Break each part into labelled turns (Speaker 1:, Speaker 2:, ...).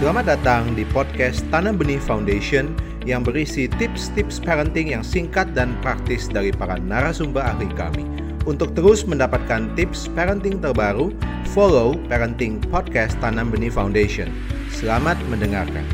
Speaker 1: Selamat datang di podcast Tanam Benih Foundation yang berisi tips-tips parenting yang singkat dan praktis dari para narasumber ahli kami. Untuk terus mendapatkan tips parenting terbaru, follow Parenting Podcast Tanam Benih Foundation. Selamat mendengarkan.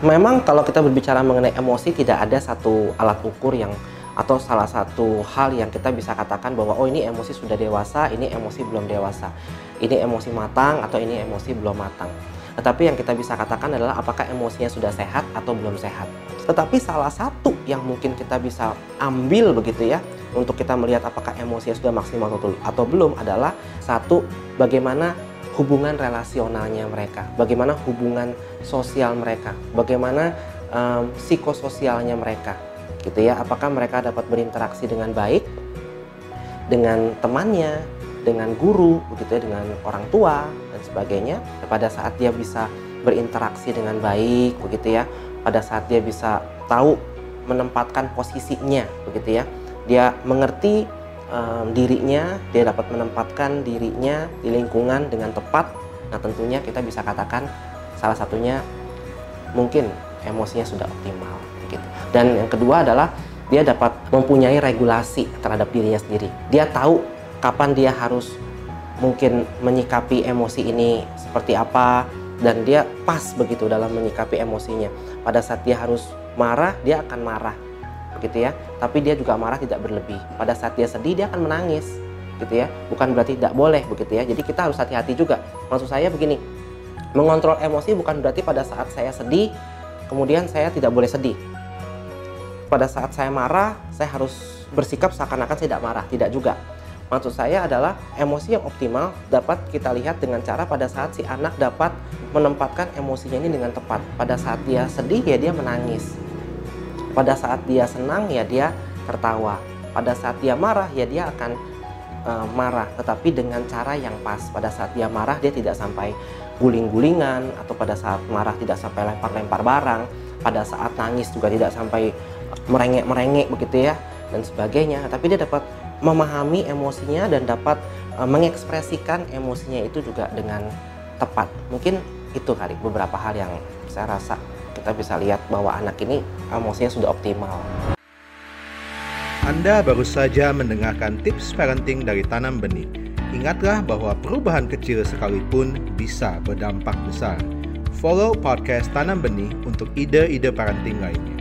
Speaker 2: Memang kalau kita berbicara mengenai emosi tidak ada satu alat ukur yang atau salah satu hal yang kita bisa katakan bahwa oh ini emosi sudah dewasa, ini emosi belum dewasa, ini emosi matang atau ini emosi belum matang. Tetapi yang kita bisa katakan adalah apakah emosinya sudah sehat atau belum sehat. Tetapi salah satu yang mungkin kita bisa ambil begitu ya untuk kita melihat apakah emosinya sudah maksimal atau belum adalah satu bagaimana hubungan relasionalnya mereka, bagaimana hubungan sosial mereka, bagaimana um, psikososialnya mereka gitu ya apakah mereka dapat berinteraksi dengan baik? Dengan temannya dengan guru begitu ya dengan orang tua dan sebagainya. Pada saat dia bisa berinteraksi dengan baik begitu ya. Pada saat dia bisa tahu menempatkan posisinya begitu ya. Dia mengerti um, dirinya dia dapat menempatkan dirinya di lingkungan dengan tepat. Nah tentunya kita bisa katakan salah satunya mungkin emosinya sudah optimal. Dan yang kedua adalah dia dapat mempunyai regulasi terhadap dirinya sendiri. Dia tahu kapan dia harus mungkin menyikapi emosi ini seperti apa dan dia pas begitu dalam menyikapi emosinya. Pada saat dia harus marah, dia akan marah. Begitu ya. Tapi dia juga marah tidak berlebih. Pada saat dia sedih, dia akan menangis. Gitu ya. Bukan berarti tidak boleh begitu ya. Jadi kita harus hati-hati juga. Maksud saya begini, mengontrol emosi bukan berarti pada saat saya sedih kemudian saya tidak boleh sedih pada saat saya marah, saya harus bersikap seakan-akan saya tidak marah, tidak juga. Maksud saya adalah emosi yang optimal dapat kita lihat dengan cara pada saat si anak dapat menempatkan emosinya ini dengan tepat. Pada saat dia sedih ya dia menangis. Pada saat dia senang ya dia tertawa. Pada saat dia marah ya dia akan uh, marah tetapi dengan cara yang pas. Pada saat dia marah dia tidak sampai guling-gulingan atau pada saat marah tidak sampai lempar-lempar barang. Pada saat nangis juga tidak sampai merengek-merengek begitu ya dan sebagainya. Tapi dia dapat memahami emosinya dan dapat uh, mengekspresikan emosinya itu juga dengan tepat. Mungkin itu kali beberapa hal yang saya rasa kita bisa lihat bahwa anak ini emosinya sudah optimal.
Speaker 1: Anda baru saja mendengarkan tips parenting dari Tanam Benih. Ingatlah bahwa perubahan kecil sekalipun bisa berdampak besar. Follow podcast Tanam Benih untuk ide-ide parenting lainnya.